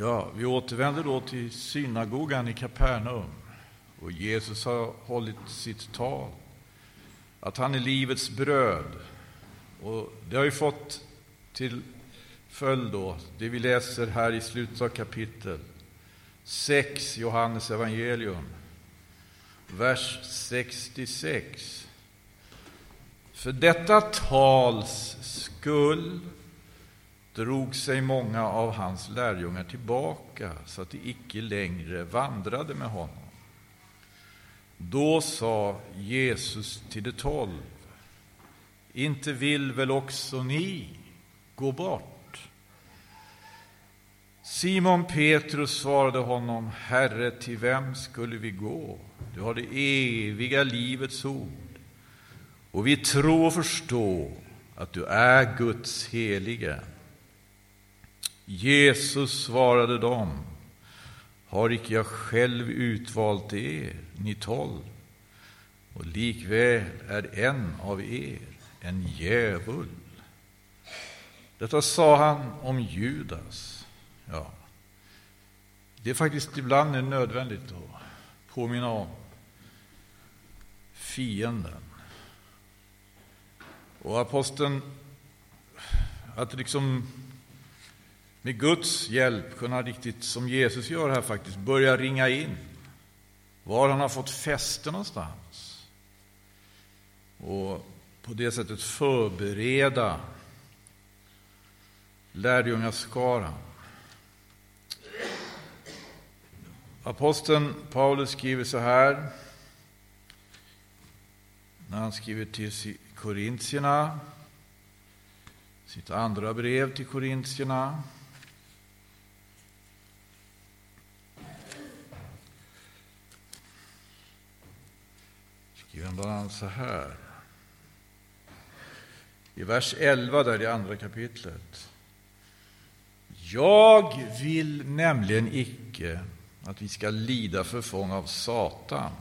Ja, vi återvänder då till synagogan i Kapernaum. Och Jesus har hållit sitt tal. Att han är livets bröd. Och det har ju fått till följd då, det vi läser här i slutet av kapitel 6, Johannes evangelium, vers 66. För detta tals skull drog sig många av hans lärjungar tillbaka så att de icke längre vandrade med honom. Då sa Jesus till de tolv, inte vill väl också ni gå bort? Simon Petrus svarade honom, Herre, till vem skulle vi gå? Du har det eviga livets ord, och vi tror och förstår att du är Guds helige. Jesus svarade dem, har icke jag själv utvalt er, ni tolv, och likväl är en av er en djävul. Detta sa han om Judas. Ja. Det är faktiskt ibland nödvändigt att påminna om fienden. Och aposteln, att liksom med Guds hjälp kunna riktigt, som Jesus gör här faktiskt, börja ringa in var han har fått fäste någonstans. Och på det sättet förbereda lärjungaskaran. Aposteln Paulus skriver så här när han skriver till korintierna, sitt andra brev till korintierna. Skriver bland annat så här. I vers 11 där i andra kapitlet. Jag vill nämligen icke att vi ska lida förfång av Satan.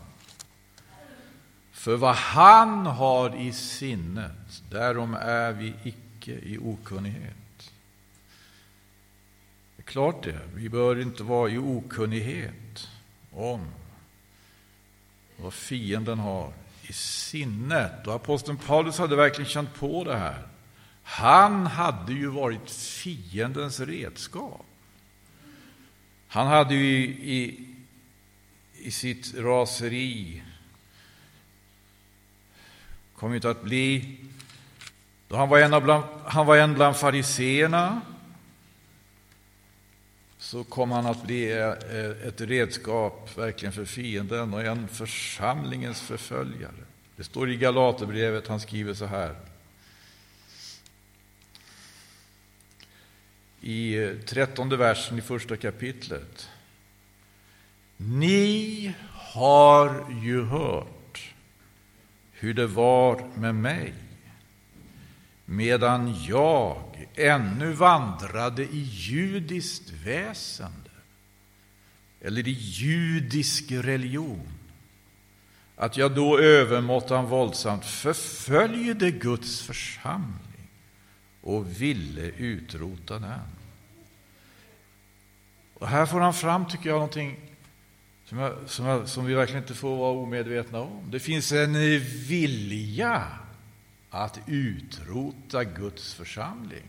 För vad han har i sinnet, därom är vi icke i okunnighet. Det är klart det, vi bör inte vara i okunnighet om vad fienden har i sinnet. Och aposteln Paulus hade verkligen känt på det här. Han hade ju varit fiendens redskap. Han hade ju i, i, i sitt raseri kommit att bli, då han var en, bland, han var en bland fariseerna, så kom han att bli eh, ett redskap verkligen för fienden och en församlingens förföljare. Det står i Galaterbrevet, han skriver så här. I trettonde versen i första kapitlet. Ni har ju hört hur det var med mig medan jag ännu vandrade i judiskt väsende eller i judisk religion att jag då övermåttan våldsamt förföljde Guds församling och ville utrota den. Och här får han fram, tycker jag, någonting som, jag, som, jag, som vi verkligen inte får vara omedvetna om. Det finns en vilja att utrota Guds församling.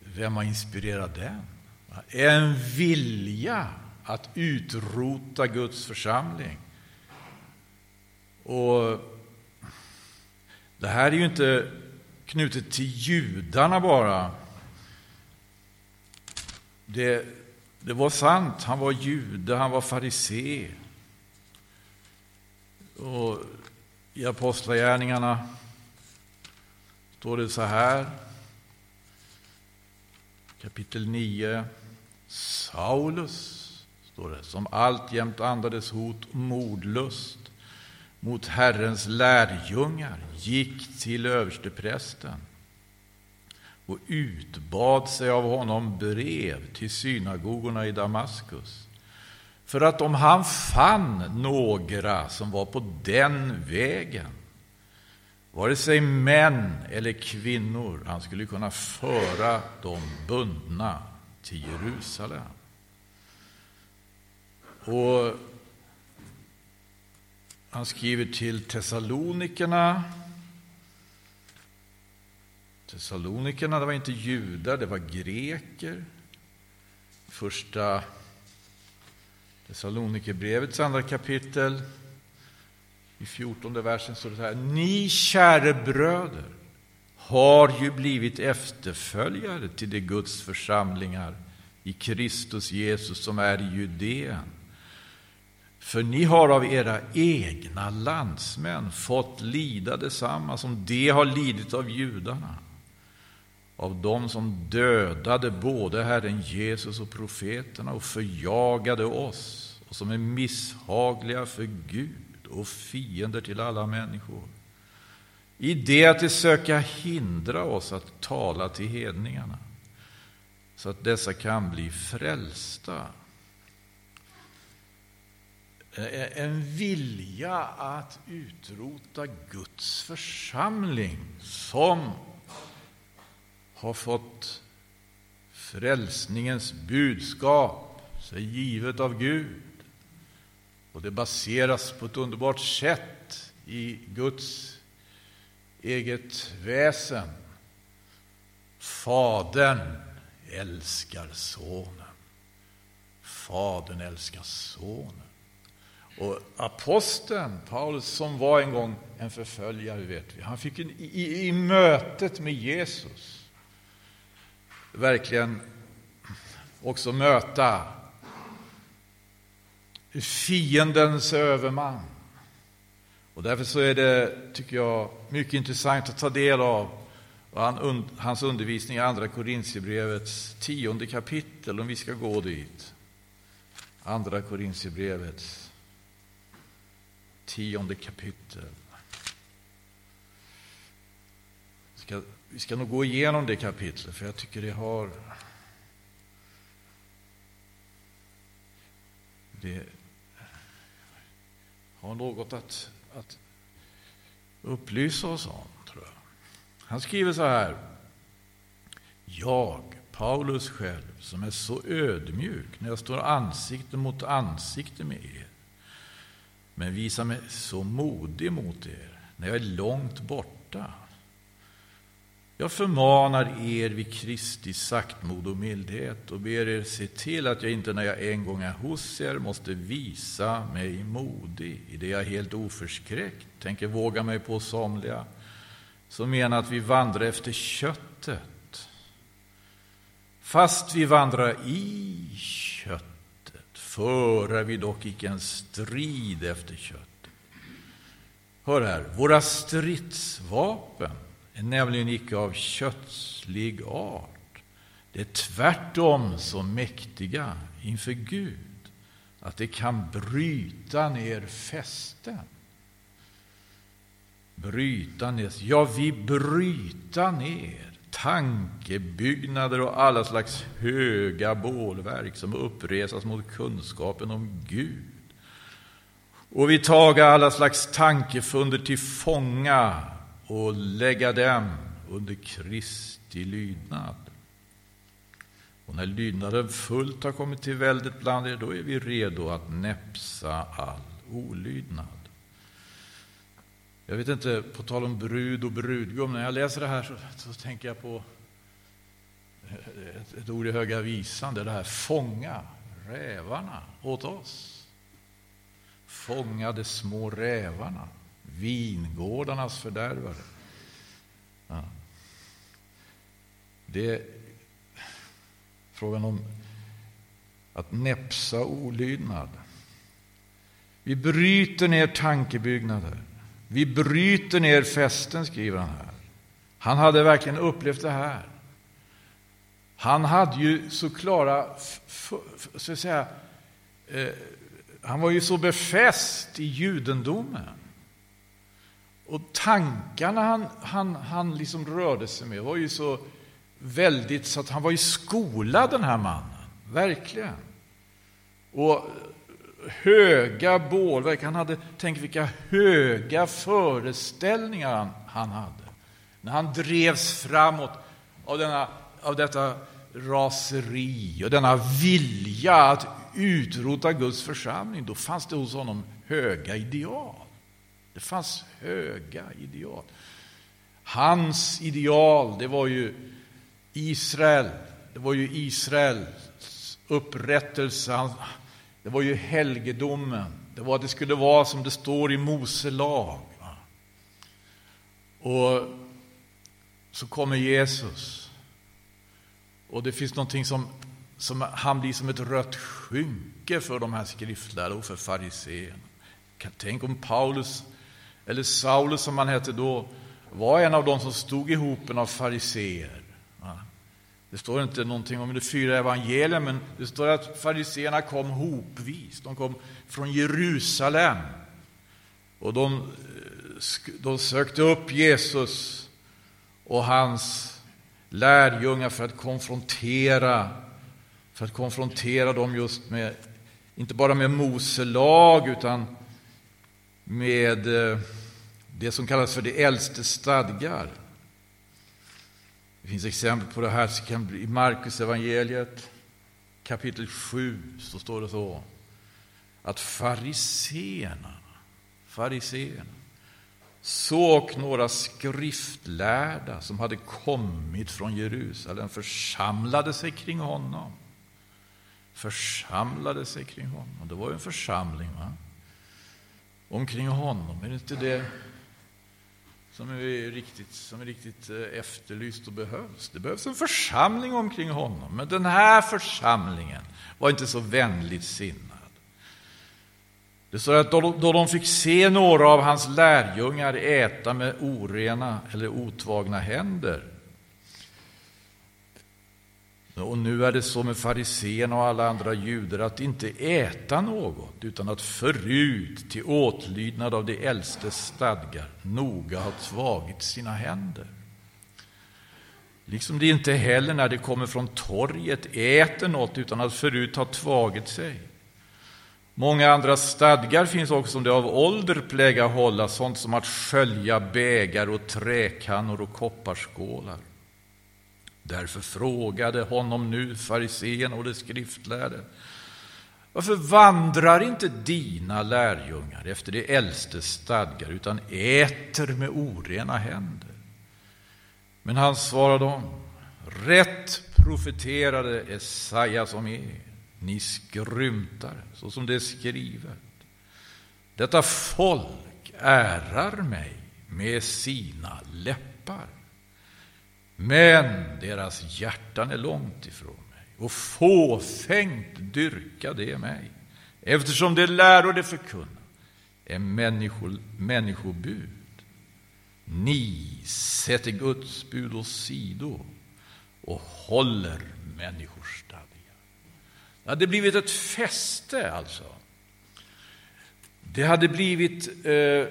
Vem har inspirerat den? En vilja att utrota Guds församling. Och det här är ju inte knutet till judarna bara. Det, det var sant, han var jude, han var farisé. Och i Apostlagärningarna står det så här, kapitel 9. Saulus, står det, som alltjämt andades hot och mordlust mot Herrens lärjungar gick till översteprästen och utbad sig av honom brev till synagogorna i Damaskus för att om han fann några som var på den vägen vare sig män eller kvinnor, han skulle kunna föra dem bundna till Jerusalem. Och han skriver till Thessalonikerna. Thessalonikerna, det var inte judar, det var greker. Första Thessalonikerbrevets andra kapitel, i fjortonde versen står det så här. Ni käre bröder har ju blivit efterföljare till de Guds församlingar i Kristus Jesus som är i Judeen. För ni har av era egna landsmän fått lida detsamma som de har lidit av judarna, av dem som dödade både Herren Jesus och profeterna och förjagade oss och som är misshagliga för Gud och fiender till alla människor i det att de söka hindra oss att tala till hedningarna så att dessa kan bli frälsta. En vilja att utrota Guds församling som har fått frälsningens budskap sig givet av Gud. Och det baseras på ett underbart sätt i Guds eget väsen. Fadern älskar sonen. Fadern älskar sonen. Och aposteln Paulus, som var en gång en förföljare, vet vi, han fick en, i, i mötet med Jesus verkligen också möta fiendens överman. Och därför så är det, tycker jag, mycket intressant att ta del av hans undervisning i Andra Korintierbrevets tionde kapitel, om vi ska gå dit. Andra Korintierbrevets tionde kapitel. Ska, vi ska nog gå igenom det kapitlet, för jag tycker det har... Det har något att att upplysa oss om, tror jag. Han skriver så här. Jag, Paulus själv, som är så ödmjuk när jag står ansikte mot ansikte med er, men visar mig så modig mot er när jag är långt borta. Jag förmanar er vid Kristi saktmod och mildhet och ber er se till att jag inte när jag en gång är hos er måste visa mig modig i det jag helt oförskräckt tänker våga mig på somliga som menar att vi vandrar efter köttet. Fast vi vandrar i köttet förar vi dock icke en strid efter köttet. Hör här, våra stridsvapen nämligen icke av kötslig art. Det är tvärtom så mäktiga inför Gud att det kan bryta ner fästen. Bryta ner, ja, vi bryta ner tankebyggnader och alla slags höga bålverk som uppresas mot kunskapen om Gud. Och vi taga alla slags tankefunder till fånga och lägga dem under Kristi lydnad. Och när lydnaden fullt har kommit till väldet bland er, då är vi redo att näpsa all olydnad. Jag vet inte, på tal om brud och brudgum, när jag läser det här så, så tänker jag på ett, ett ord i Höga Visan, det är det här fånga rävarna åt oss. Fånga de små rävarna vingårdarnas fördärvare. Ja. Det är frågan om att näpsa olydnad. Vi bryter ner tankebyggnader. Vi bryter ner fästen, skriver han här. Han hade verkligen upplevt det här. Han hade ju så klara, så att säga, eh, han var ju så befäst i judendomen. Och tankarna han, han, han liksom rörde sig med var ju så väldigt så att han var ju skolad den här mannen, verkligen. Och höga bålverk, han hade, tänk vilka höga föreställningar han, han hade. När han drevs framåt av, denna, av detta raseri och denna vilja att utrota Guds församling, då fanns det hos honom höga ideal. Det fanns höga ideal. Hans ideal, det var ju Israel. Det var ju Israels upprättelse. Det var ju helgedomen. Det var att det skulle vara som det står i Mose lag. Och så kommer Jesus. Och det finns någonting som, som han blir som ett rött skynke för de här skriftlärda och för fariséerna. Tänk om Paulus, eller Saulus som han hette då, var en av dem som stod i hopen av fariseer. Det står inte någonting om de fyra evangelierna, men det står att fariseerna kom hopvis. De kom från Jerusalem. Och de, eh, de sökte upp Jesus och hans lärjungar för att konfrontera, för att konfrontera dem just med, inte bara med Mose lag, utan med eh, det som kallas för de äldste stadgar. Det finns exempel på det här i Markus evangeliet kapitel 7, så står det så att fariseerna, fariseerna såg några skriftlärda som hade kommit från Jerusalem församlade sig kring honom. Församlade sig kring honom. Det var ju en församling va? Omkring honom. Är det inte det som är riktigt, som är riktigt eh, efterlyst och behövs. Det behövs en församling omkring honom, men den här församlingen var inte så vänligt sinnad. Det står att då, då de fick se några av hans lärjungar äta med orena eller otvagna händer och nu är det så med fariséerna och alla andra judar att inte äta något utan att förut till åtlydnad av de äldste stadgar noga ha tvagit sina händer. Liksom de inte heller när de kommer från torget äter något utan att förut ha tvagit sig. Många andra stadgar finns också som det av ålder pläga hålla, sånt som att skölja bägar och träkannor och kopparskålar. Därför frågade honom nu farisén och de skriftlärde. Varför vandrar inte dina lärjungar efter de äldste stadgar utan äter med orena händer? Men han svarade dem, rätt profeterade Esaias om er, ni skrymtar så som det är skrivet. Detta folk ärar mig med sina läppar men deras hjärtan är långt ifrån mig, och fåfängt dyrka det mig, eftersom det läror det förkunnar är människo, människobud. Ni sätter Guds bud åsido och håller människors stadgar. Det hade blivit ett fäste, alltså. Det hade blivit eh,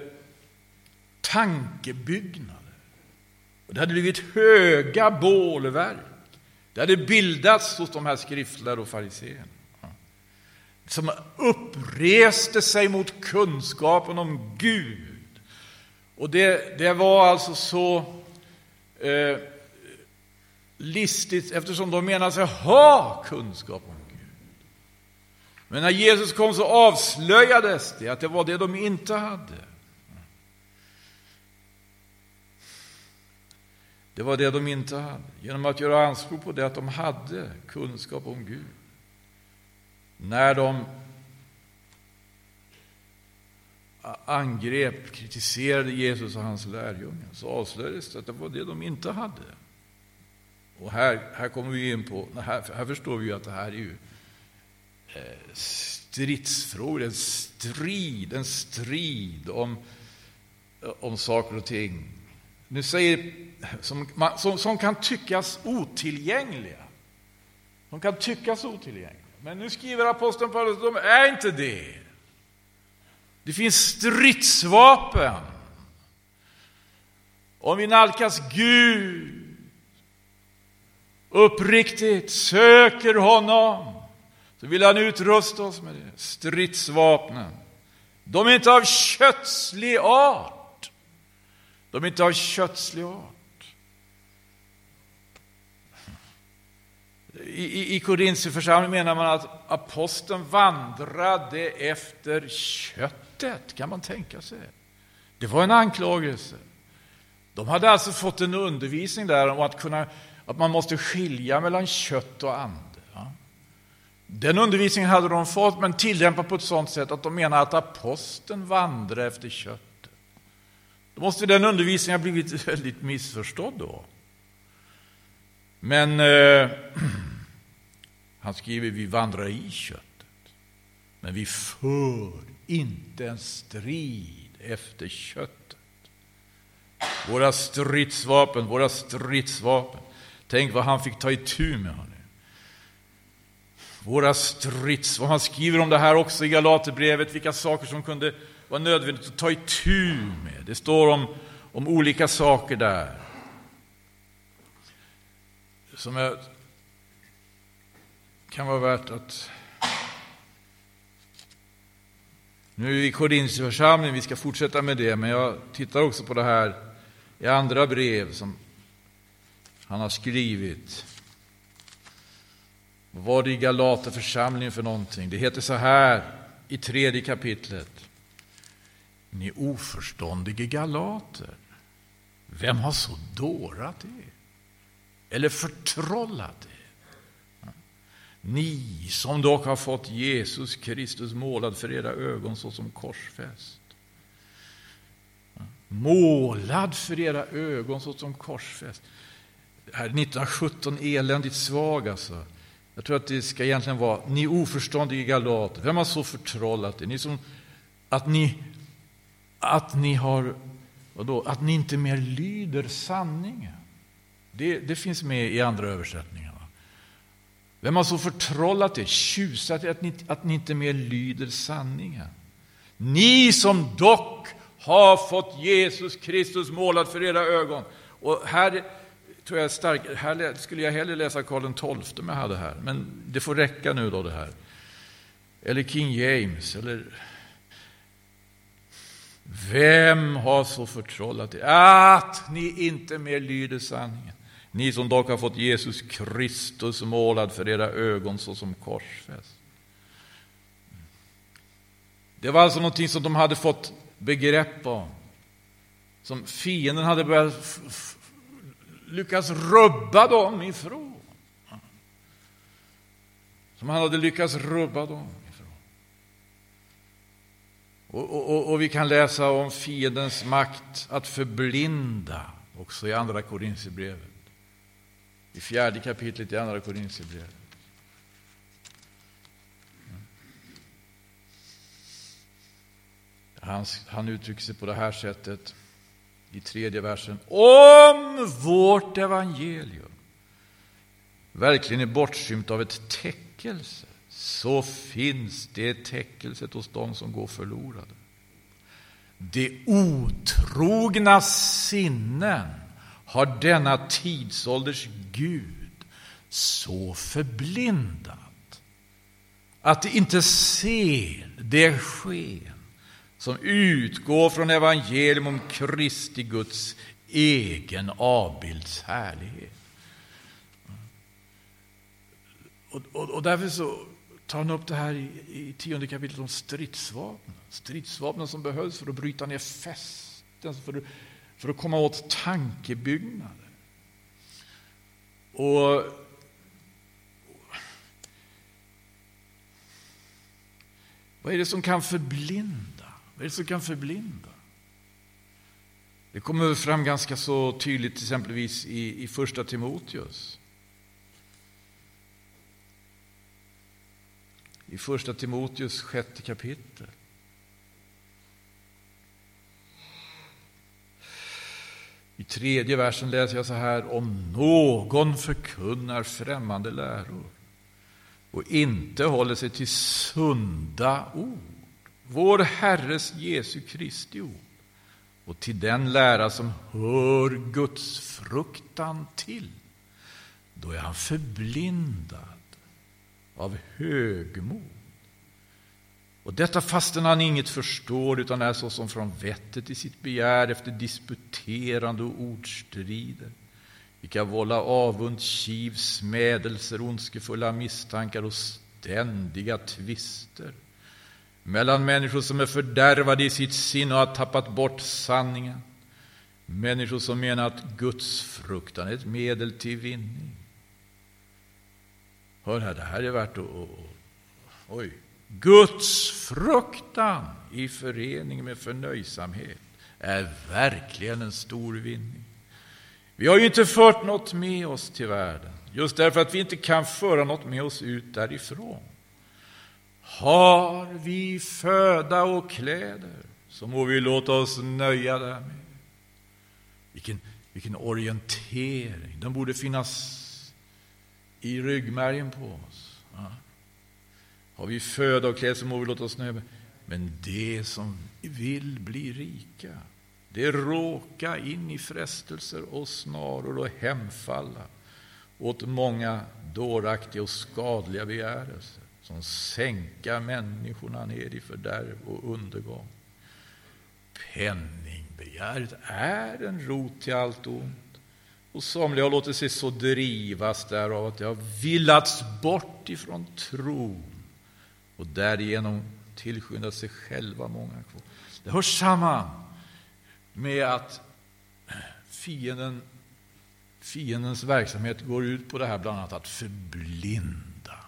tankebyggnad. Det hade blivit höga bålverk. Det hade bildats hos de här skriftlärda och fariséerna. Som uppreste sig mot kunskapen om Gud. Och det, det var alltså så eh, listigt eftersom de menade sig ha kunskap om Gud. Men när Jesus kom så avslöjades det att det var det de inte hade. Det var det de inte hade. Genom att göra anspråk på det att de hade kunskap om Gud. När de angrep, kritiserade Jesus och hans lärjungar så avslöjades det att det var det de inte hade. Och här, här kommer vi in på, här, här förstår vi att det här är ju eh, stridsfrågor, en strid, en strid om, om saker och ting. Nu säger som, som, som kan tyckas otillgängliga. De kan tyckas otillgängliga. Men nu skriver aposteln Paulus, de är inte det. Det finns stridsvapen. Om vi nalkas Gud uppriktigt, söker honom, så vill han utrusta oss med det. Stridsvapnen. De är inte av kötslig art. De är inte av kötslig art. I, i Korintierförsamlingen menar man att aposteln vandrade efter köttet, kan man tänka sig. Det var en anklagelse. De hade alltså fått en undervisning där om att, kunna, att man måste skilja mellan kött och ande. Den undervisningen hade de fått, men tillämpat på ett sådant sätt att de menar att aposteln vandrade efter köttet. Då måste den undervisningen ha blivit väldigt missförstådd då. Men eh, han skriver vi vandrar i köttet, men vi för inte en strid efter köttet. Våra stridsvapen, våra stridsvapen. Tänk vad han fick ta itu med. Honom. Våra stridsvapen. Han skriver om det här också i Galaterbrevet, vilka saker som kunde vara nödvändigt att ta itu med. Det står om, om olika saker där. Som jag, kan vara värt att Nu är vi i Korinthierförsamlingen, vi ska fortsätta med det, men jag tittar också på det här i andra brev som han har skrivit. Vad var det i Galaterförsamlingen för någonting? Det heter så här i tredje kapitlet. Ni oförståndige galater, vem har så dårat er? Eller förtrollat er? Ni som dock har fått Jesus Kristus målad för era ögon såsom korsfäst. Målad för era ögon såsom korsfäst. Det här är 1917 eländigt svag alltså. Jag tror att det ska egentligen vara ni oförståndiga galater. Vem har så förtrollat er? Ni som, att ni, att ni har, vadå, att ni inte mer lyder sanningen. Det, det finns med i andra översättningar. Vem har så förtrollat er, tjusat er att ni, att ni inte mer lyder sanningen? Ni som dock har fått Jesus Kristus målad för era ögon. Och här tror jag stark, här skulle jag hellre läsa Karl XII om jag hade här, men det får räcka nu då det här. Eller King James, eller vem har så förtrollat er att ni inte mer lyder sanningen? Ni som dock har fått Jesus Kristus målad för era ögon såsom korsfäst. Det var alltså någonting som de hade fått begrepp om. Som fienden hade börjat lyckats rubba dem ifrån. Som han hade lyckats rubba dem ifrån. Och, och, och vi kan läsa om fiendens makt att förblinda också i Andra Korinthierbrevet i fjärde kapitlet i Andra Korinthierbrevet. Han, han uttrycker sig på det här sättet i tredje versen. Om vårt evangelium verkligen är bortskymt av ett täckelse så finns det täckelset hos dem som går förlorade. Det otrogna sinnen har denna tidsålders Gud så förblindat att de inte ser det sken som utgår från evangelium om Kristi Guds egen avbilds härlighet. Och, och, och, därför så tar han upp det här i, i tionde kapitlet om stridsvapnen. Stridsvapnen som behövs för att bryta ner fästen, för att för att komma åt tankebyggnader. Och Vad är det som kan förblinda? Vad är det som kan förblinda? Det kommer fram ganska så tydligt exempelvis i, i första Timoteus. I första Timoteus sjätte kapitel. I tredje versen läser jag så här. Om någon förkunnar främmande läror och inte håller sig till sunda ord, vår Herres Jesu Kristi ord, och till den lära som hör Guds fruktan till, då är han förblindad av högmod och detta fastän han inget förstår, utan är såsom från vettet i sitt begär efter disputerande och ordstrider. vilka vålla avund, kiv, smädelser, ondskefulla misstankar och ständiga tvister mellan människor som är fördärvade i sitt sinne och har tappat bort sanningen. Människor som menar att Guds fruktan är ett medel till vinning. Hör här, det här är värt att... Oj! Guds fruktan i förening med förnöjsamhet är verkligen en stor vinning. Vi har ju inte fört något med oss till världen, just därför att vi inte kan föra något med oss ut därifrån. Har vi föda och kläder, så må vi låta oss nöja därmed. Vilken, vilken orientering! Den borde finnas i ryggmärgen på oss. Har vi föda och klädsel må vi låta oss nöja. Men det som vill bli rika, det råka in i frestelser och snaror och hemfalla åt många dåraktiga och skadliga begärelser som sänka människorna ner i fördärv och undergång. Penningbegäret är en rot till allt ont. Och somliga har låtit sig så drivas därav att de har villats bort ifrån tron och därigenom tillskynda sig själva många kvar. Det hör samman med att fienden, fiendens verksamhet går ut på det här bland annat att förblinda.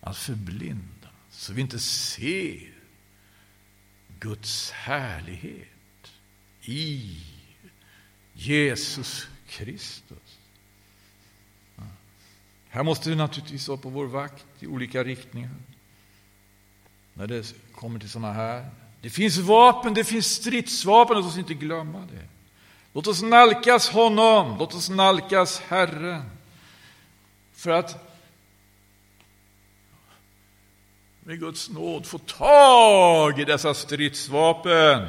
Att förblinda, så vi inte ser Guds härlighet i Jesus Kristus. Här måste vi naturligtvis vara på vår vakt i olika riktningar. När det kommer till sådana här. Det finns vapen, det finns stridsvapen, låt oss inte glömma det. Låt oss nalkas honom, låt oss nalkas Herren. För att med Guds nåd få tag i dessa stridsvapen.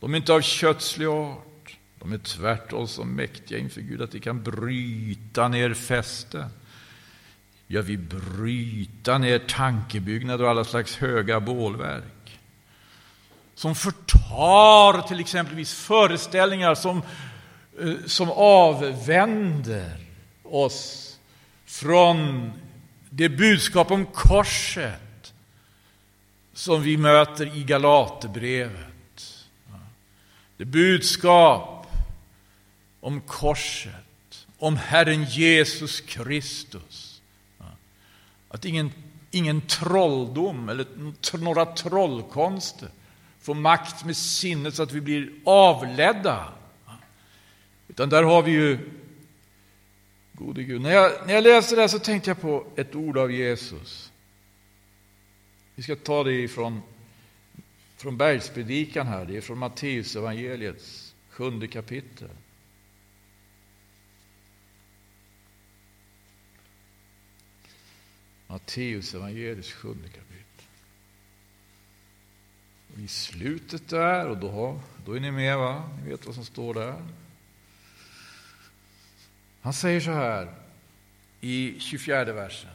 De är inte av kötslig art. De är tvärtom så mäktiga inför Gud att de kan bryta ner fästen. Jag vill bryta ner tankebyggnader och alla slags höga bålverk. Som förtar till exempelvis föreställningar som, eh, som avvänder oss från det budskap om korset som vi möter i Galaterbrevet. Det budskap om korset, om Herren Jesus Kristus. Att ingen, ingen trolldom eller några trollkonster får makt med sinnet så att vi blir avledda. Utan där har vi ju gode Gud. När jag, när jag läste det här så tänkte jag på ett ord av Jesus. Vi ska ta det ifrån från bergspredikan här, det är från Matteus evangeliets sjunde kapitel. Matteus evangeliets sjunde kapitel. I slutet där, och då, då är ni med va? Ni vet vad som står där. Han säger så här i 24 versen.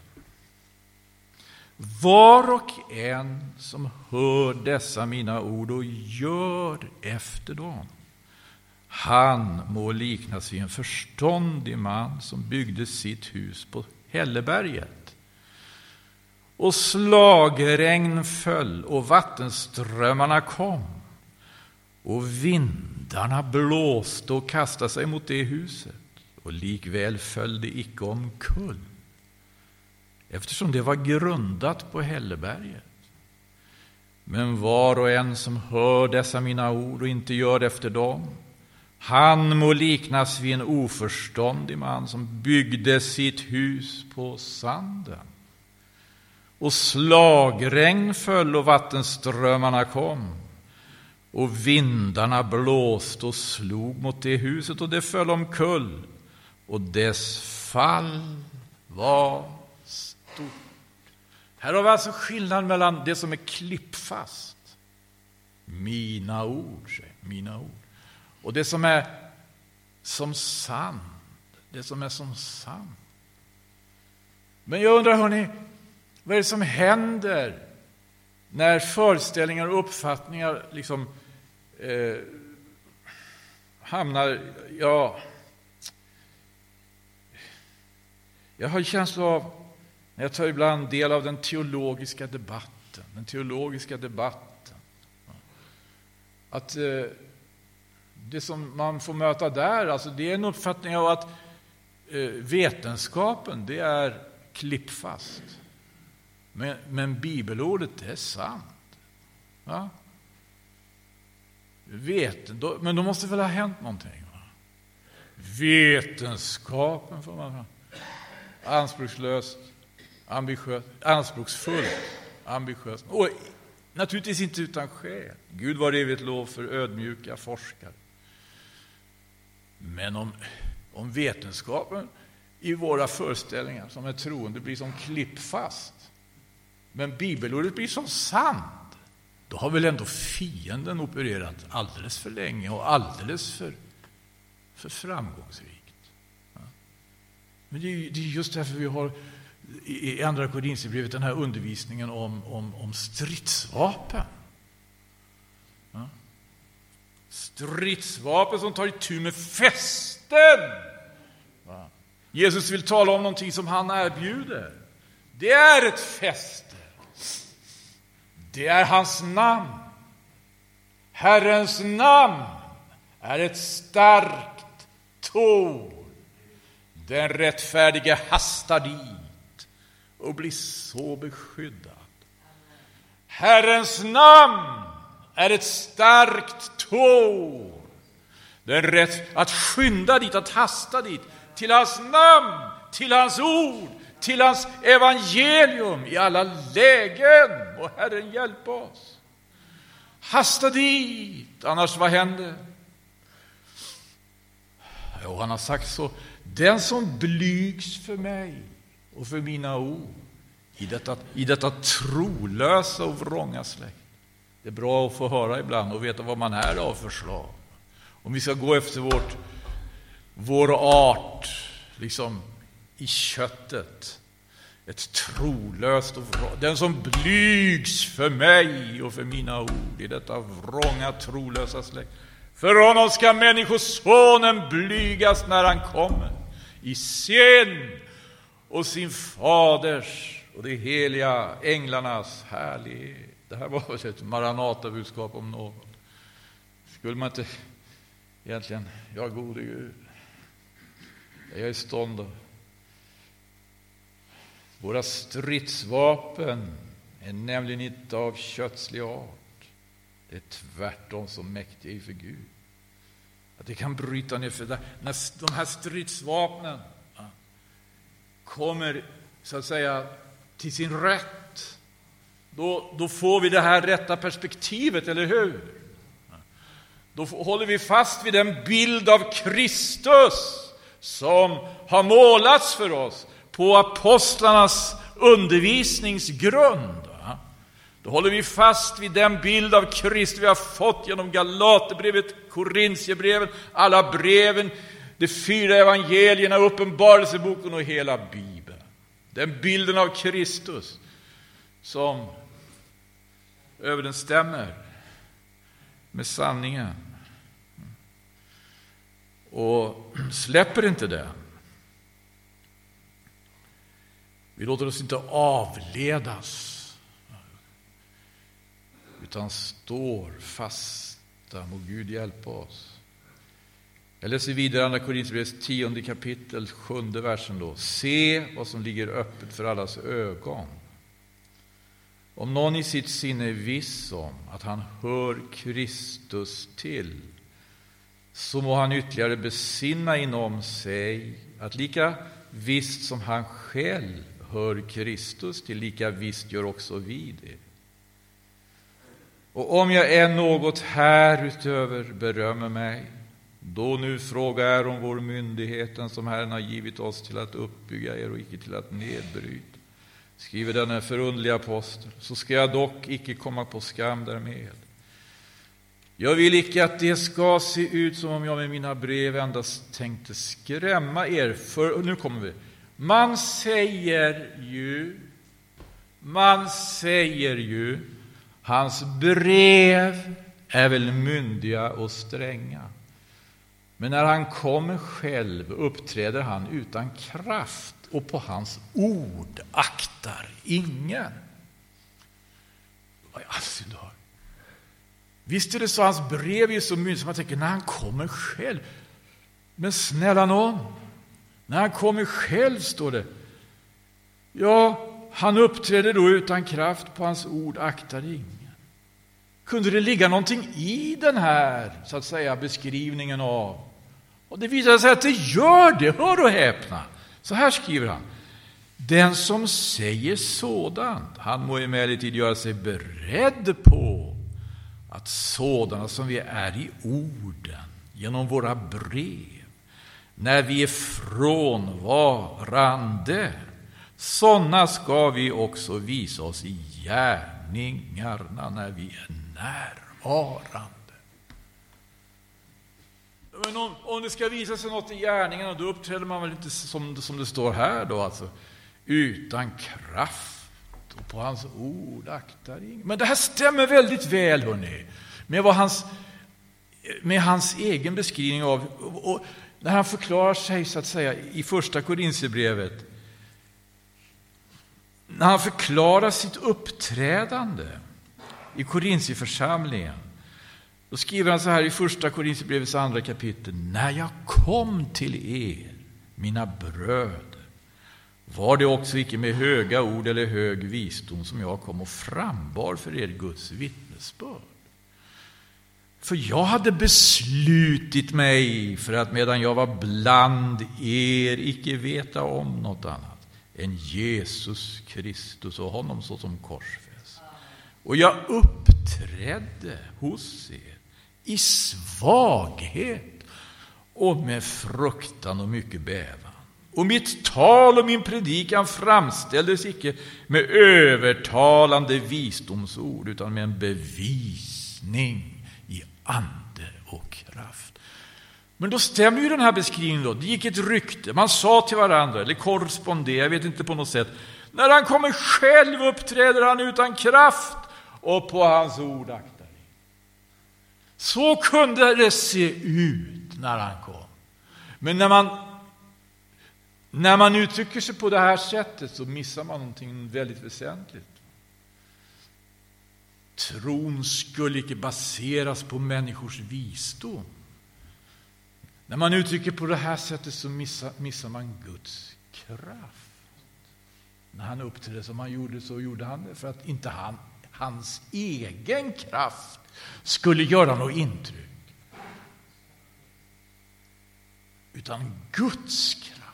Var och en som hör dessa mina ord och gör efter dem, han må liknas vid en förståndig man som byggde sitt hus på Hälleberget. Och slagregn föll och vattenströmmarna kom och vindarna blåste och kastade sig mot det huset och likväl föll det icke omkull eftersom det var grundat på Hälleberget. Men var och en som hör dessa mina ord och inte gör efter dem han må liknas vid en oförståndig man som byggde sitt hus på sanden och slagregn föll och vattenströmmarna kom och vindarna blåste och slog mot det huset och det föll omkull och dess fall var stort. Här har vi alltså skillnaden mellan det som är klippfast, mina ord, mina ord, och det som är som sand, det som är som sand. Men jag undrar, hörni, vad är det som händer när föreställningar och uppfattningar liksom eh, hamnar, ja, Jag har en känsla av, när jag tar ibland del av den teologiska debatten, den teologiska debatten, att eh, det som man får möta där, alltså det är en uppfattning av att eh, vetenskapen, det är klippfast. Men, men bibelordet, det är sant. Va? Vet, då, men då måste väl ha hänt någonting? Va? Vetenskapen, får man Anspråkslöst, ambitiöst, anspråksfullt, ambitiöst. Och naturligtvis inte utan skäl. Gud var evigt lov för ödmjuka forskare. Men om, om vetenskapen i våra föreställningar som är troende blir som klippfast, men bibelordet blir som sand, då har väl ändå fienden opererat alldeles för länge och alldeles för, för framgångsrikt. Men det är, det är just därför vi har i Andra Korinthierbrevet den här undervisningen om, om, om stridsvapen. Ja. Stridsvapen som tar itu med fästen. Ja. Jesus vill tala om någonting som han erbjuder. Det är ett fäste. Det är hans namn. Herrens namn är ett starkt torn. Den rättfärdige hastar dit och blir så beskyddad. Herrens namn är ett starkt torn. Den rätt att skynda dit, att hasta dit, till hans namn, till hans ord, till hans evangelium i alla lägen. Och Herren hjälp oss. Hasta dit, annars vad händer? Jo, han har sagt så. Den som blygs för mig och för mina ord i detta, i detta trolösa och vrånga släkt. Det är bra att få höra ibland och veta vad man är av förslag. Om vi ska gå efter vårt, vår art, liksom i köttet. Ett trolöst och Den som blygs för mig och för mina ord i detta vrånga, trolösa släkt. För honom ska Människosonen blygas när han kommer i sin och sin faders och de heliga änglarnas härlighet. Det här var väl ett Maranata-budskap om något. Skulle man inte egentligen, ja gode Gud, är jag i stånd att våra stridsvapen är nämligen inte av kötslig art. Det är tvärtom så mäktiga för Gud. Att det kan bryta ner, för när de här stridsvapnen kommer så att säga till sin rätt, då, då får vi det här rätta perspektivet, eller hur? Då håller vi fast vid den bild av Kristus som har målats för oss på apostlarnas undervisningsgrund. Då håller vi fast vid den bild av Kristus vi har fått genom Galaterbrevet, Korintierbreven, alla breven, de fyra evangelierna, Uppenbarelseboken och hela Bibeln. Den bilden av Kristus som överensstämmer med sanningen. Och släpper inte den. Vi låter oss inte avledas utan står fasta. Må Gud hjälpa oss. Jag läser vidare Andra Korinthierbrevets tionde kapitel, sjunde versen. Då. Se vad som ligger öppet för allas ögon. Om någon i sitt sinne är viss om att han hör Kristus till så må han ytterligare besinna inom sig att lika visst som han själv hör Kristus till, lika visst gör också vi det. Och om jag än något härutöver berömmer mig, då nu frågar jag om vår myndigheten som Herren har givit oss till att uppbygga er och icke till att nedbryta, skriver denne förundliga apostel, så ska jag dock icke komma på skam därmed. Jag vill icke att det ska se ut som om jag med mina brev endast tänkte skrämma er, för nu kommer vi. Man säger ju, man säger ju Hans brev är väl myndiga och stränga. Men när han kommer själv uppträder han utan kraft och på hans ord aktar ingen. Vad i all dar? Visst är det så, hans brev är så myndigt som man tänker, när han kommer själv. Men snälla någon, när han kommer själv, står det. Ja, han uppträder då utan kraft, på hans ord aktar ingen. Kunde det ligga någonting i den här, så att säga, beskrivningen av? Och det visar sig att det gör det, hör och häpna. Så här skriver han. Den som säger sådant, han må emellertid göra sig beredd på att sådana som vi är i orden, genom våra brev, när vi är frånvarande, sådana ska vi också visa oss i gärningarna när vi är närvarande. Men om, om det ska visa sig något i gärningarna, då uppträder man väl inte som, som det står här då, alltså, utan kraft och på hans ord aktar ingen. Men det här stämmer väldigt väl, hörni, med, vad hans, med hans egen beskrivning av, och, och när han förklarar sig, så att säga, i första Korintierbrevet, när han förklarar sitt uppträdande i Korintierförsamlingen, då skriver han så här i första Korintierbrevets andra kapitel. När jag kom till er, mina bröder, var det också icke med höga ord eller hög visdom som jag kom och frambar för er Guds vittnesbörd. För jag hade beslutit mig för att medan jag var bland er icke veta om något annat än Jesus Kristus och honom såsom korsfäst. Och jag uppträdde hos er i svaghet och med fruktan och mycket bävan. Och mitt tal och min predikan framställdes icke med övertalande visdomsord utan med en bevisning ande och kraft. Men då stämmer ju den här beskrivningen. Då. Det gick ett rykte, man sa till varandra, eller korresponderade, jag vet inte på något sätt. När han kommer själv uppträder han utan kraft och på hans ord så kunde det se ut när han kom. Men när man, när man uttrycker sig på det här sättet så missar man någonting väldigt väsentligt. Tron skulle icke baseras på människors visdom. När man uttrycker på det här sättet så missar, missar man Guds kraft. När han uppträdde som han gjorde så gjorde han det för att inte han, hans egen kraft skulle göra något intryck. Utan Guds kraft.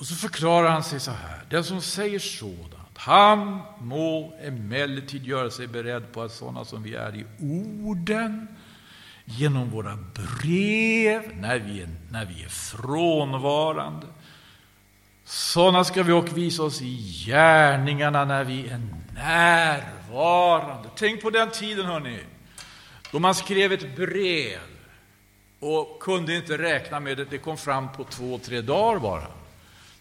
Och så förklarar han sig så här. Den som säger sådant, han må emellertid göra sig beredd på att sådana som vi är i orden, genom våra brev, när vi är, när vi är frånvarande, sådana ska vi också visa oss i gärningarna när vi är närvarande. Tänk på den tiden, hörni, då man skrev ett brev och kunde inte räkna med det. Det kom fram på två, tre dagar bara.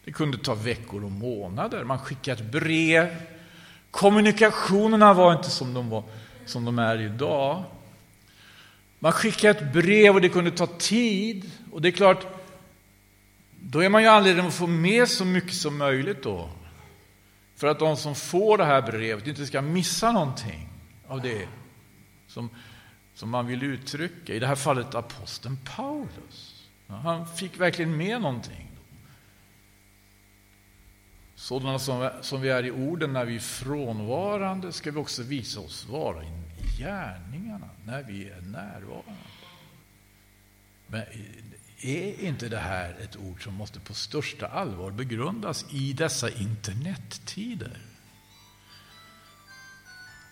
Det kunde ta veckor och månader. Man skickade ett brev. Kommunikationerna var inte som de, var, som de är idag. Man skickade ett brev och det kunde ta tid. Och det är klart, då är man ju anledning att få med så mycket som möjligt då. För att de som får det här brevet inte ska missa någonting av det som, som man vill uttrycka. I det här fallet aposteln Paulus. Han fick verkligen med någonting. Sådana som, som vi är i orden när vi är frånvarande ska vi också visa oss vara i gärningarna när vi är närvarande. Men är inte det här ett ord som måste på största allvar begrundas i dessa internettider?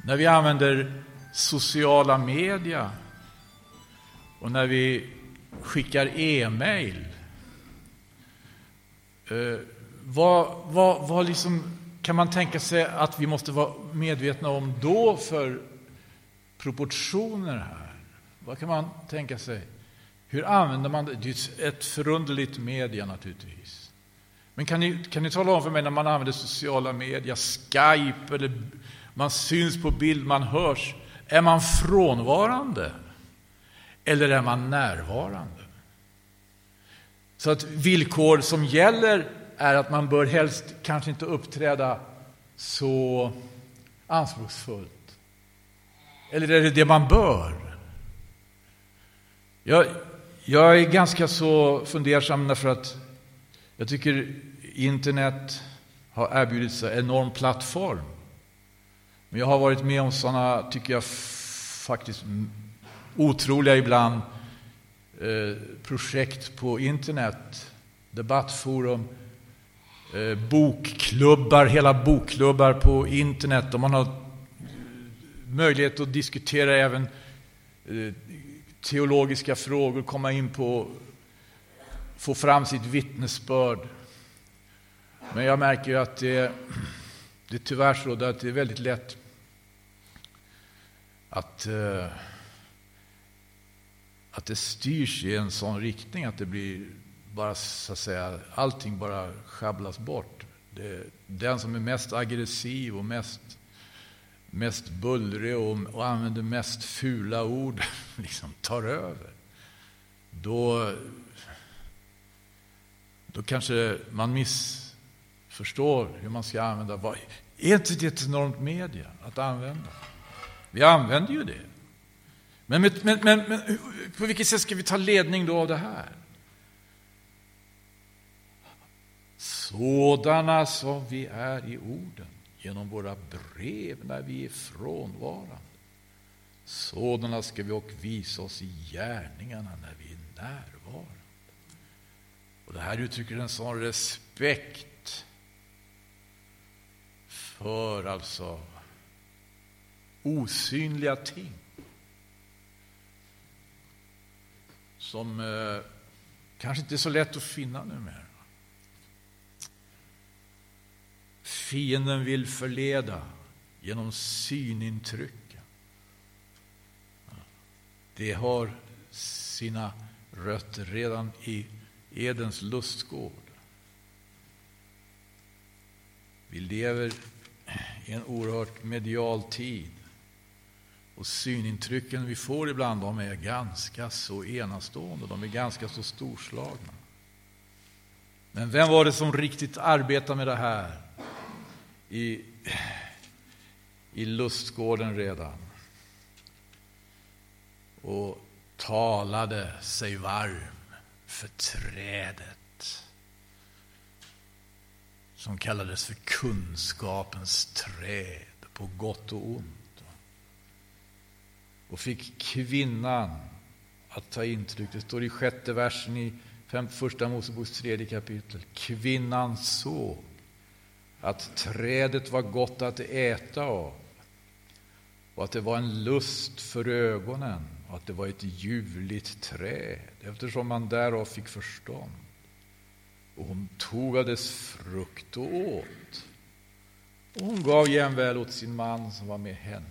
När vi använder sociala media och när vi skickar e-mail. Eh, vad, vad, vad liksom kan man tänka sig att vi måste vara medvetna om då för proportioner här? Vad kan man tänka sig? Hur använder man det? Det är ett förunderligt media naturligtvis. Men kan ni, kan ni tala om för mig när man använder sociala medier, Skype, eller man syns på bild, man hörs. Är man frånvarande? Eller är man närvarande? Så att villkor som gäller är att man bör helst kanske inte uppträda så anspråksfullt. Eller är det det man bör? Jag, jag är ganska så fundersam därför att jag tycker internet har erbjudit sig enorm plattform. Men jag har varit med om sådana, tycker jag, faktiskt otroliga ibland eh, projekt på internet. Debattforum, Eh, bokklubbar, hela bokklubbar på internet. Och man har möjlighet att diskutera även eh, teologiska frågor, komma in på, få fram sitt vittnesbörd. Men jag märker ju att det, det är tyvärr så att det är väldigt lätt att, eh, att det styrs i en sån riktning att det blir bara så att säga, allting bara schabblas bort. Det, den som är mest aggressiv och mest, mest bullrig och, och använder mest fula ord liksom tar över. Då, då kanske man missförstår hur man ska använda. Vad, är inte det ett enormt media att använda? Vi använder ju det. Men, men, men, men, på vilket sätt ska vi ta ledning då av det här? Sådana som vi är i orden, genom våra brev när vi är frånvarande. Sådana ska vi och visa oss i gärningarna när vi är närvarande. Och det här uttrycker en sån respekt för alltså osynliga ting som eh, kanske inte är så lätt att finna numera. Fienden vill förleda genom synintrycken. Det har sina rötter redan i Edens lustgård. Vi lever i en oerhört medial tid. Och synintrycken vi får ibland de är ganska så enastående, de är ganska så storslagna. Men vem var det som riktigt arbetade med det här i, i lustgården redan? Och talade sig varm för trädet som kallades för kunskapens träd på gott och ont och fick kvinnan att ta intryck. Det står i sjätte versen i första Moseboks tredje kapitel. Kvinnan såg att trädet var gott att äta av och att det var en lust för ögonen och att det var ett ljuvligt träd eftersom man därav fick förstånd. Och hon tog av dess frukt och åt. Och hon gav jämväl åt sin man som var med henne,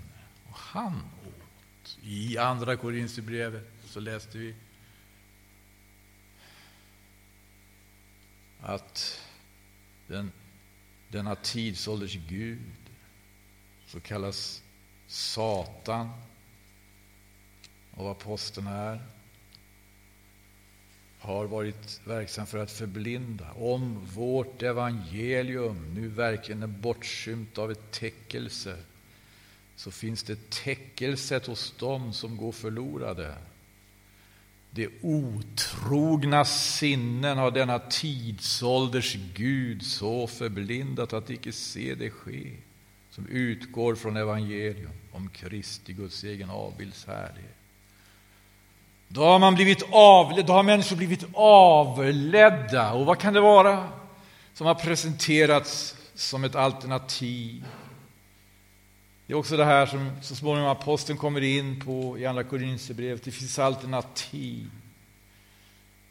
och han åt. i Andra Korinthierbrevet så läste vi att den, denna tidsålders Gud, så kallas Satan av aposteln här, har varit verksam för att förblinda. Om vårt evangelium nu verkligen är bortskymt av ett täckelse så finns det täckelset hos dem som går förlorade. Det otrogna sinnen har denna tidsålders Gud så förblindat att icke se det ske som utgår från evangelium om Kristi, Guds egen avbilds härlighet. Då har, man blivit avled, då har människor blivit avledda. Och vad kan det vara som har presenterats som ett alternativ det är också det här som så småningom aposteln kommer in på i Andra Korinthierbrevet. Det finns alternativ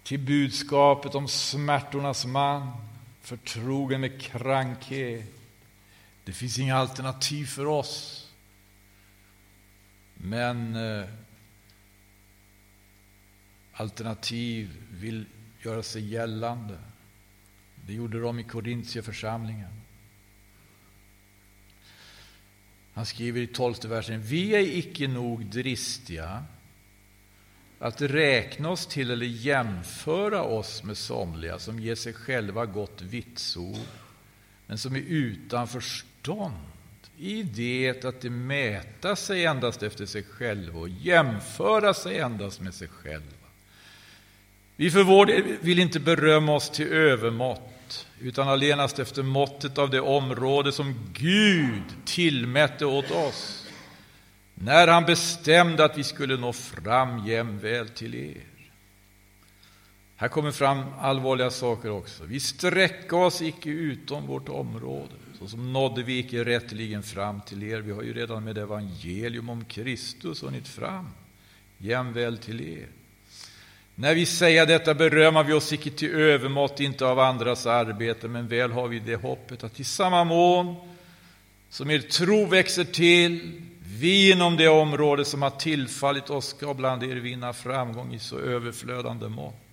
till budskapet om smärtornas man, förtrogen med krankhet. Det finns inga alternativ för oss. Men eh, alternativ vill göra sig gällande. Det gjorde de i Korintierförsamlingen. Han skriver i tolfte versen. Vi är icke nog dristiga att räkna oss till eller jämföra oss med somliga som ger sig själva gott vitsord, men som är utan förstånd i det att de mäta sig endast efter sig själva och jämföra sig endast med sig själva. Vi för vår del vill inte berömma oss till övermått, utan allenast efter måttet av det område som Gud tillmätte åt oss när han bestämde att vi skulle nå fram jämväl till er. Här kommer fram allvarliga saker också. Vi sträcker oss icke utom vårt område, så som nådde vi icke rätteligen fram till er. Vi har ju redan med evangelium om Kristus hunnit fram jämväl till er. När vi säger detta berömmar vi oss icke till övermått, inte av andras arbete, men väl har vi det hoppet att i samma mån som er tro växer till vi inom det område som har tillfallit oss ska bland er vinna framgång i så överflödande mått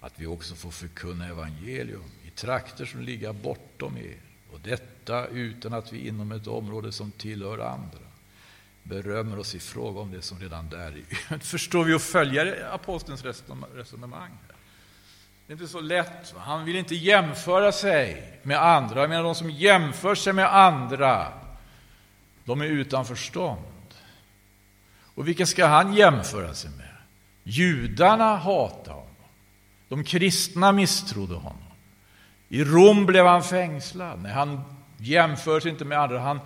att vi också får förkunna evangelium i trakter som ligger bortom er och detta utan att vi inom ett område som tillhör andra berömmer oss i fråga om det som redan där är. Förstår vi och följer apostelns resonemang? Det är inte så lätt. Han vill inte jämföra sig med andra. Jag menar, de som jämför sig med andra de är utan förstånd. Och vilka ska han jämföra sig med? Judarna hatade honom. De kristna misstrodde honom. I Rom blev han fängslad. Nej, han jämför sig inte med andra. Han,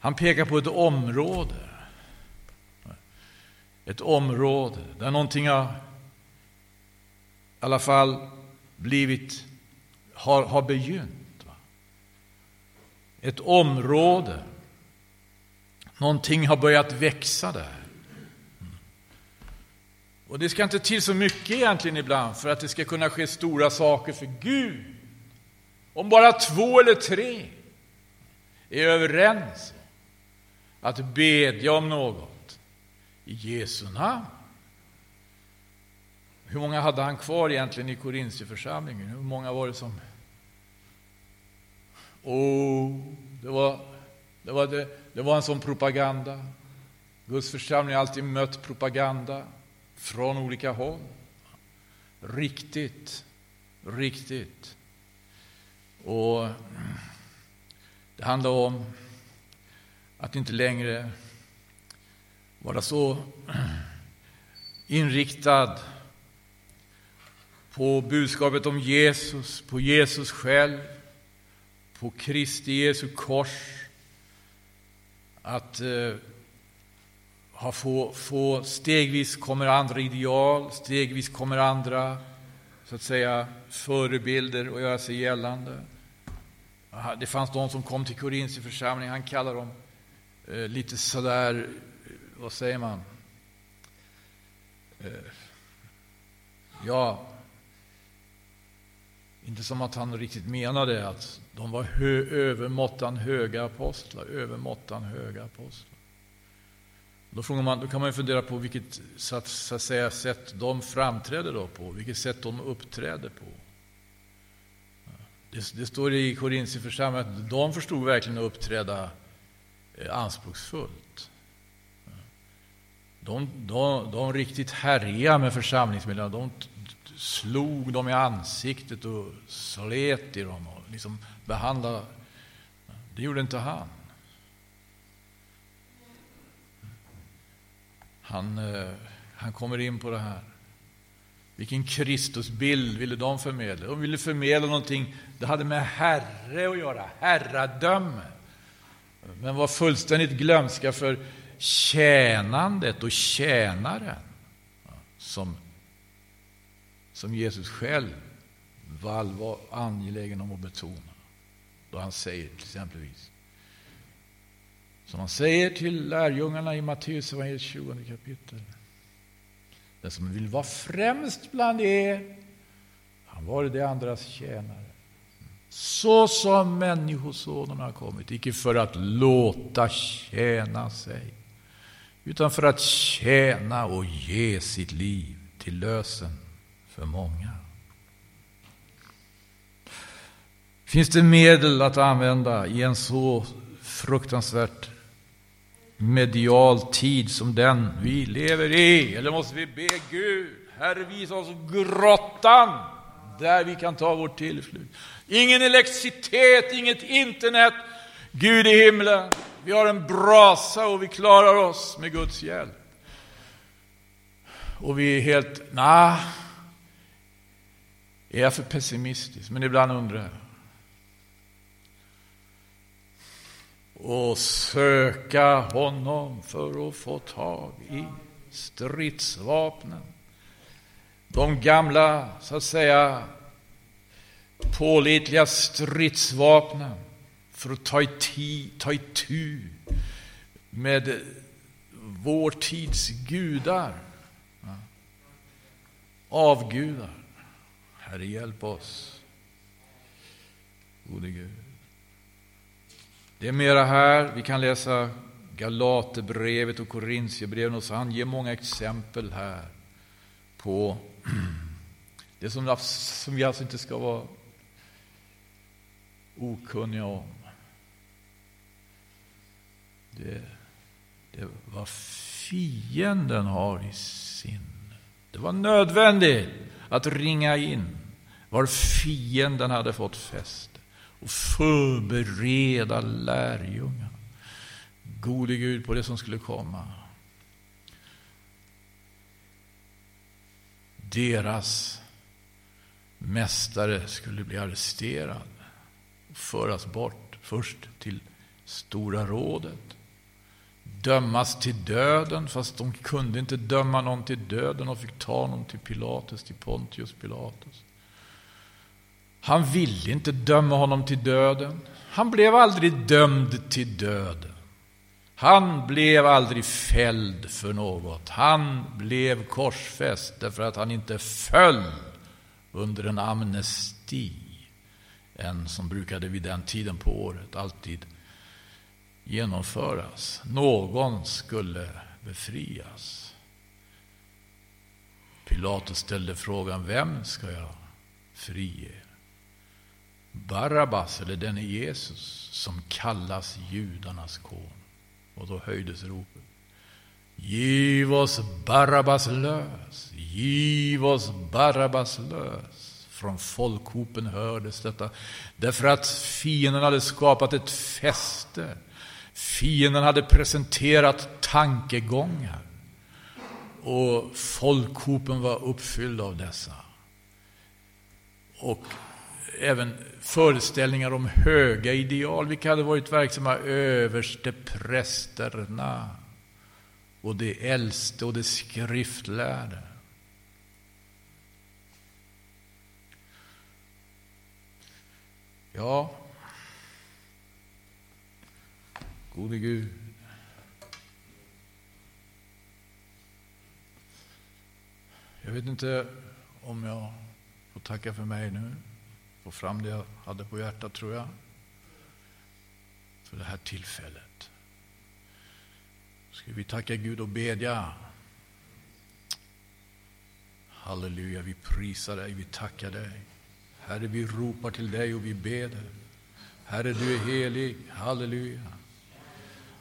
han pekar på ett område. Ett område där någonting har i alla fall blivit, har, har begynt. Ett område Någonting har börjat växa där. Mm. Och det ska inte till så mycket egentligen ibland för att det ska kunna ske stora saker för Gud. Om bara två eller tre är överens att bedja om något i Jesu namn. Hur många hade han kvar egentligen i Korintierförsamlingen? Hur många var det som... Oh, det var det var, det, det var en sån propaganda. Guds församling har alltid mött propaganda från olika håll. Riktigt, riktigt. Och det handlar om att inte längre vara så inriktad på budskapet om Jesus, på Jesus själv, på Kristi Jesu kors att eh, ha få, få, stegvis kommer andra ideal, stegvis kommer andra så att säga förebilder att göra sig gällande. Det fanns de som kom till Korinths församling, han kallar dem Eh, lite sådär, vad säger man? Eh, ja, inte som att han riktigt menade att de var hö, övermåttan höga apostlar, övermåttan höga apostlar. Då, man, då kan man fundera på vilket så att, så att säga, sätt de framträdde då på, vilket sätt de uppträdde på. Det, det står i Korintierförsamlingen att de förstod verkligen att uppträda eh, Eh, anspråksfullt. De, de, de riktigt härjade med församlingsmedlemmarna. De slog dem i ansiktet och slet i dem och liksom behandlade. Det gjorde inte han. Han, eh, han kommer in på det här. Vilken Kristusbild ville de förmedla? De ville förmedla någonting, det hade med Herre att göra, herradöme. Men var fullständigt glömska för tjänandet och tjänaren som som Jesus själv var angelägen om att betona. Då han säger till exempelvis, som han säger till lärjungarna i Matteus 20 kapitel. Den som vill vara främst bland er, han var det andras tjänare. Så som Människosonen har kommit, icke för att låta tjäna sig, utan för att tjäna och ge sitt liv till lösen för många. Finns det medel att använda i en så fruktansvärt medial tid som den vi lever i? Eller måste vi be Gud, Herre visa oss grottan där vi kan ta vår tillflykt. Ingen elektricitet, inget internet. Gud i himlen, vi har en brasa och vi klarar oss med Guds hjälp. Och vi är helt, nej, är jag för pessimistisk? Men ibland undrar jag. Och söka honom för att få tag i stridsvapnen. De gamla, så att säga, pålitliga stridsvapnen för att ta itu, ta itu med vår tids gudar. Avgudar. Herre, hjälp oss. Gode Gud. Det är mera här. Vi kan läsa Galaterbrevet och Korintierbrevet och så han ger många exempel här på det som, som vi alltså inte ska vara okunniga om. Det, det vad fienden har i sin. Det var nödvändigt att ringa in var fienden hade fått fäste och förbereda lärjungarna. Gode Gud på det som skulle komma. Deras mästare skulle bli arresterad och föras bort först till Stora rådet. Dömas till döden, fast de kunde inte döma någon till döden och fick ta honom till Pilatus, till Pontius Pilatus. Han ville inte döma honom till döden. Han blev aldrig dömd till döden. Han blev aldrig fälld för något. Han blev korsfäst därför att han inte föll under en amnesti. En som brukade vid den tiden på året alltid genomföras. Någon skulle befrias. Pilatus ställde frågan, vem ska jag frige? Barabbas eller denne Jesus som kallas judarnas kon? Och då höjdes ropet. Giv oss Barabbas lös, giv oss Barabbas lös. Från folkhopen hördes detta, därför att fienden hade skapat ett fäste. Fienden hade presenterat tankegångar. Och folkhopen var uppfylld av dessa. Och även föreställningar om höga ideal. Vilka hade varit verksamma? Överste prästerna och det äldste och det skriftlärde. Ja, gode Gud. Jag vet inte om jag får tacka för mig nu få fram det jag hade på hjärtat, tror jag. För det här tillfället. Ska vi tacka Gud och bedja. Halleluja, vi prisar dig, vi tackar dig. Herre, vi ropar till dig och vi beder. Herre, du är helig. Halleluja.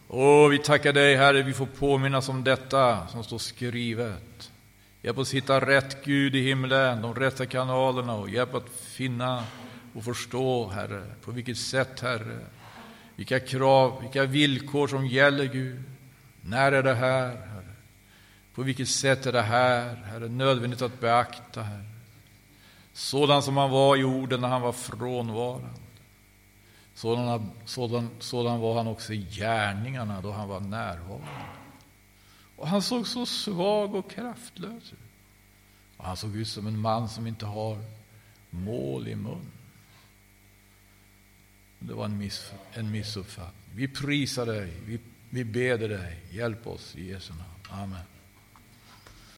Åh, vi tackar dig, Herre, vi får påminnas om detta som står skrivet. Hjälp oss hitta rätt Gud i himlen, de rätta kanalerna och hjälp att finna och förstå, Herre, på vilket sätt, Herre, vilka krav, vilka villkor som gäller, Gud. När är det här, Herre? På vilket sätt är det här, Herre, nödvändigt att beakta, Herre? Sådan som han var i orden när han var frånvarande. Sådan, sådan, sådan var han också i gärningarna då han var närvarande. Och han såg så svag och kraftlös ut. Och han såg ut som en man som inte har mål i mun. Det var en, miss, en missuppfattning. Vi prisar dig, vi, vi beder dig. Hjälp oss i Jesu namn. Amen.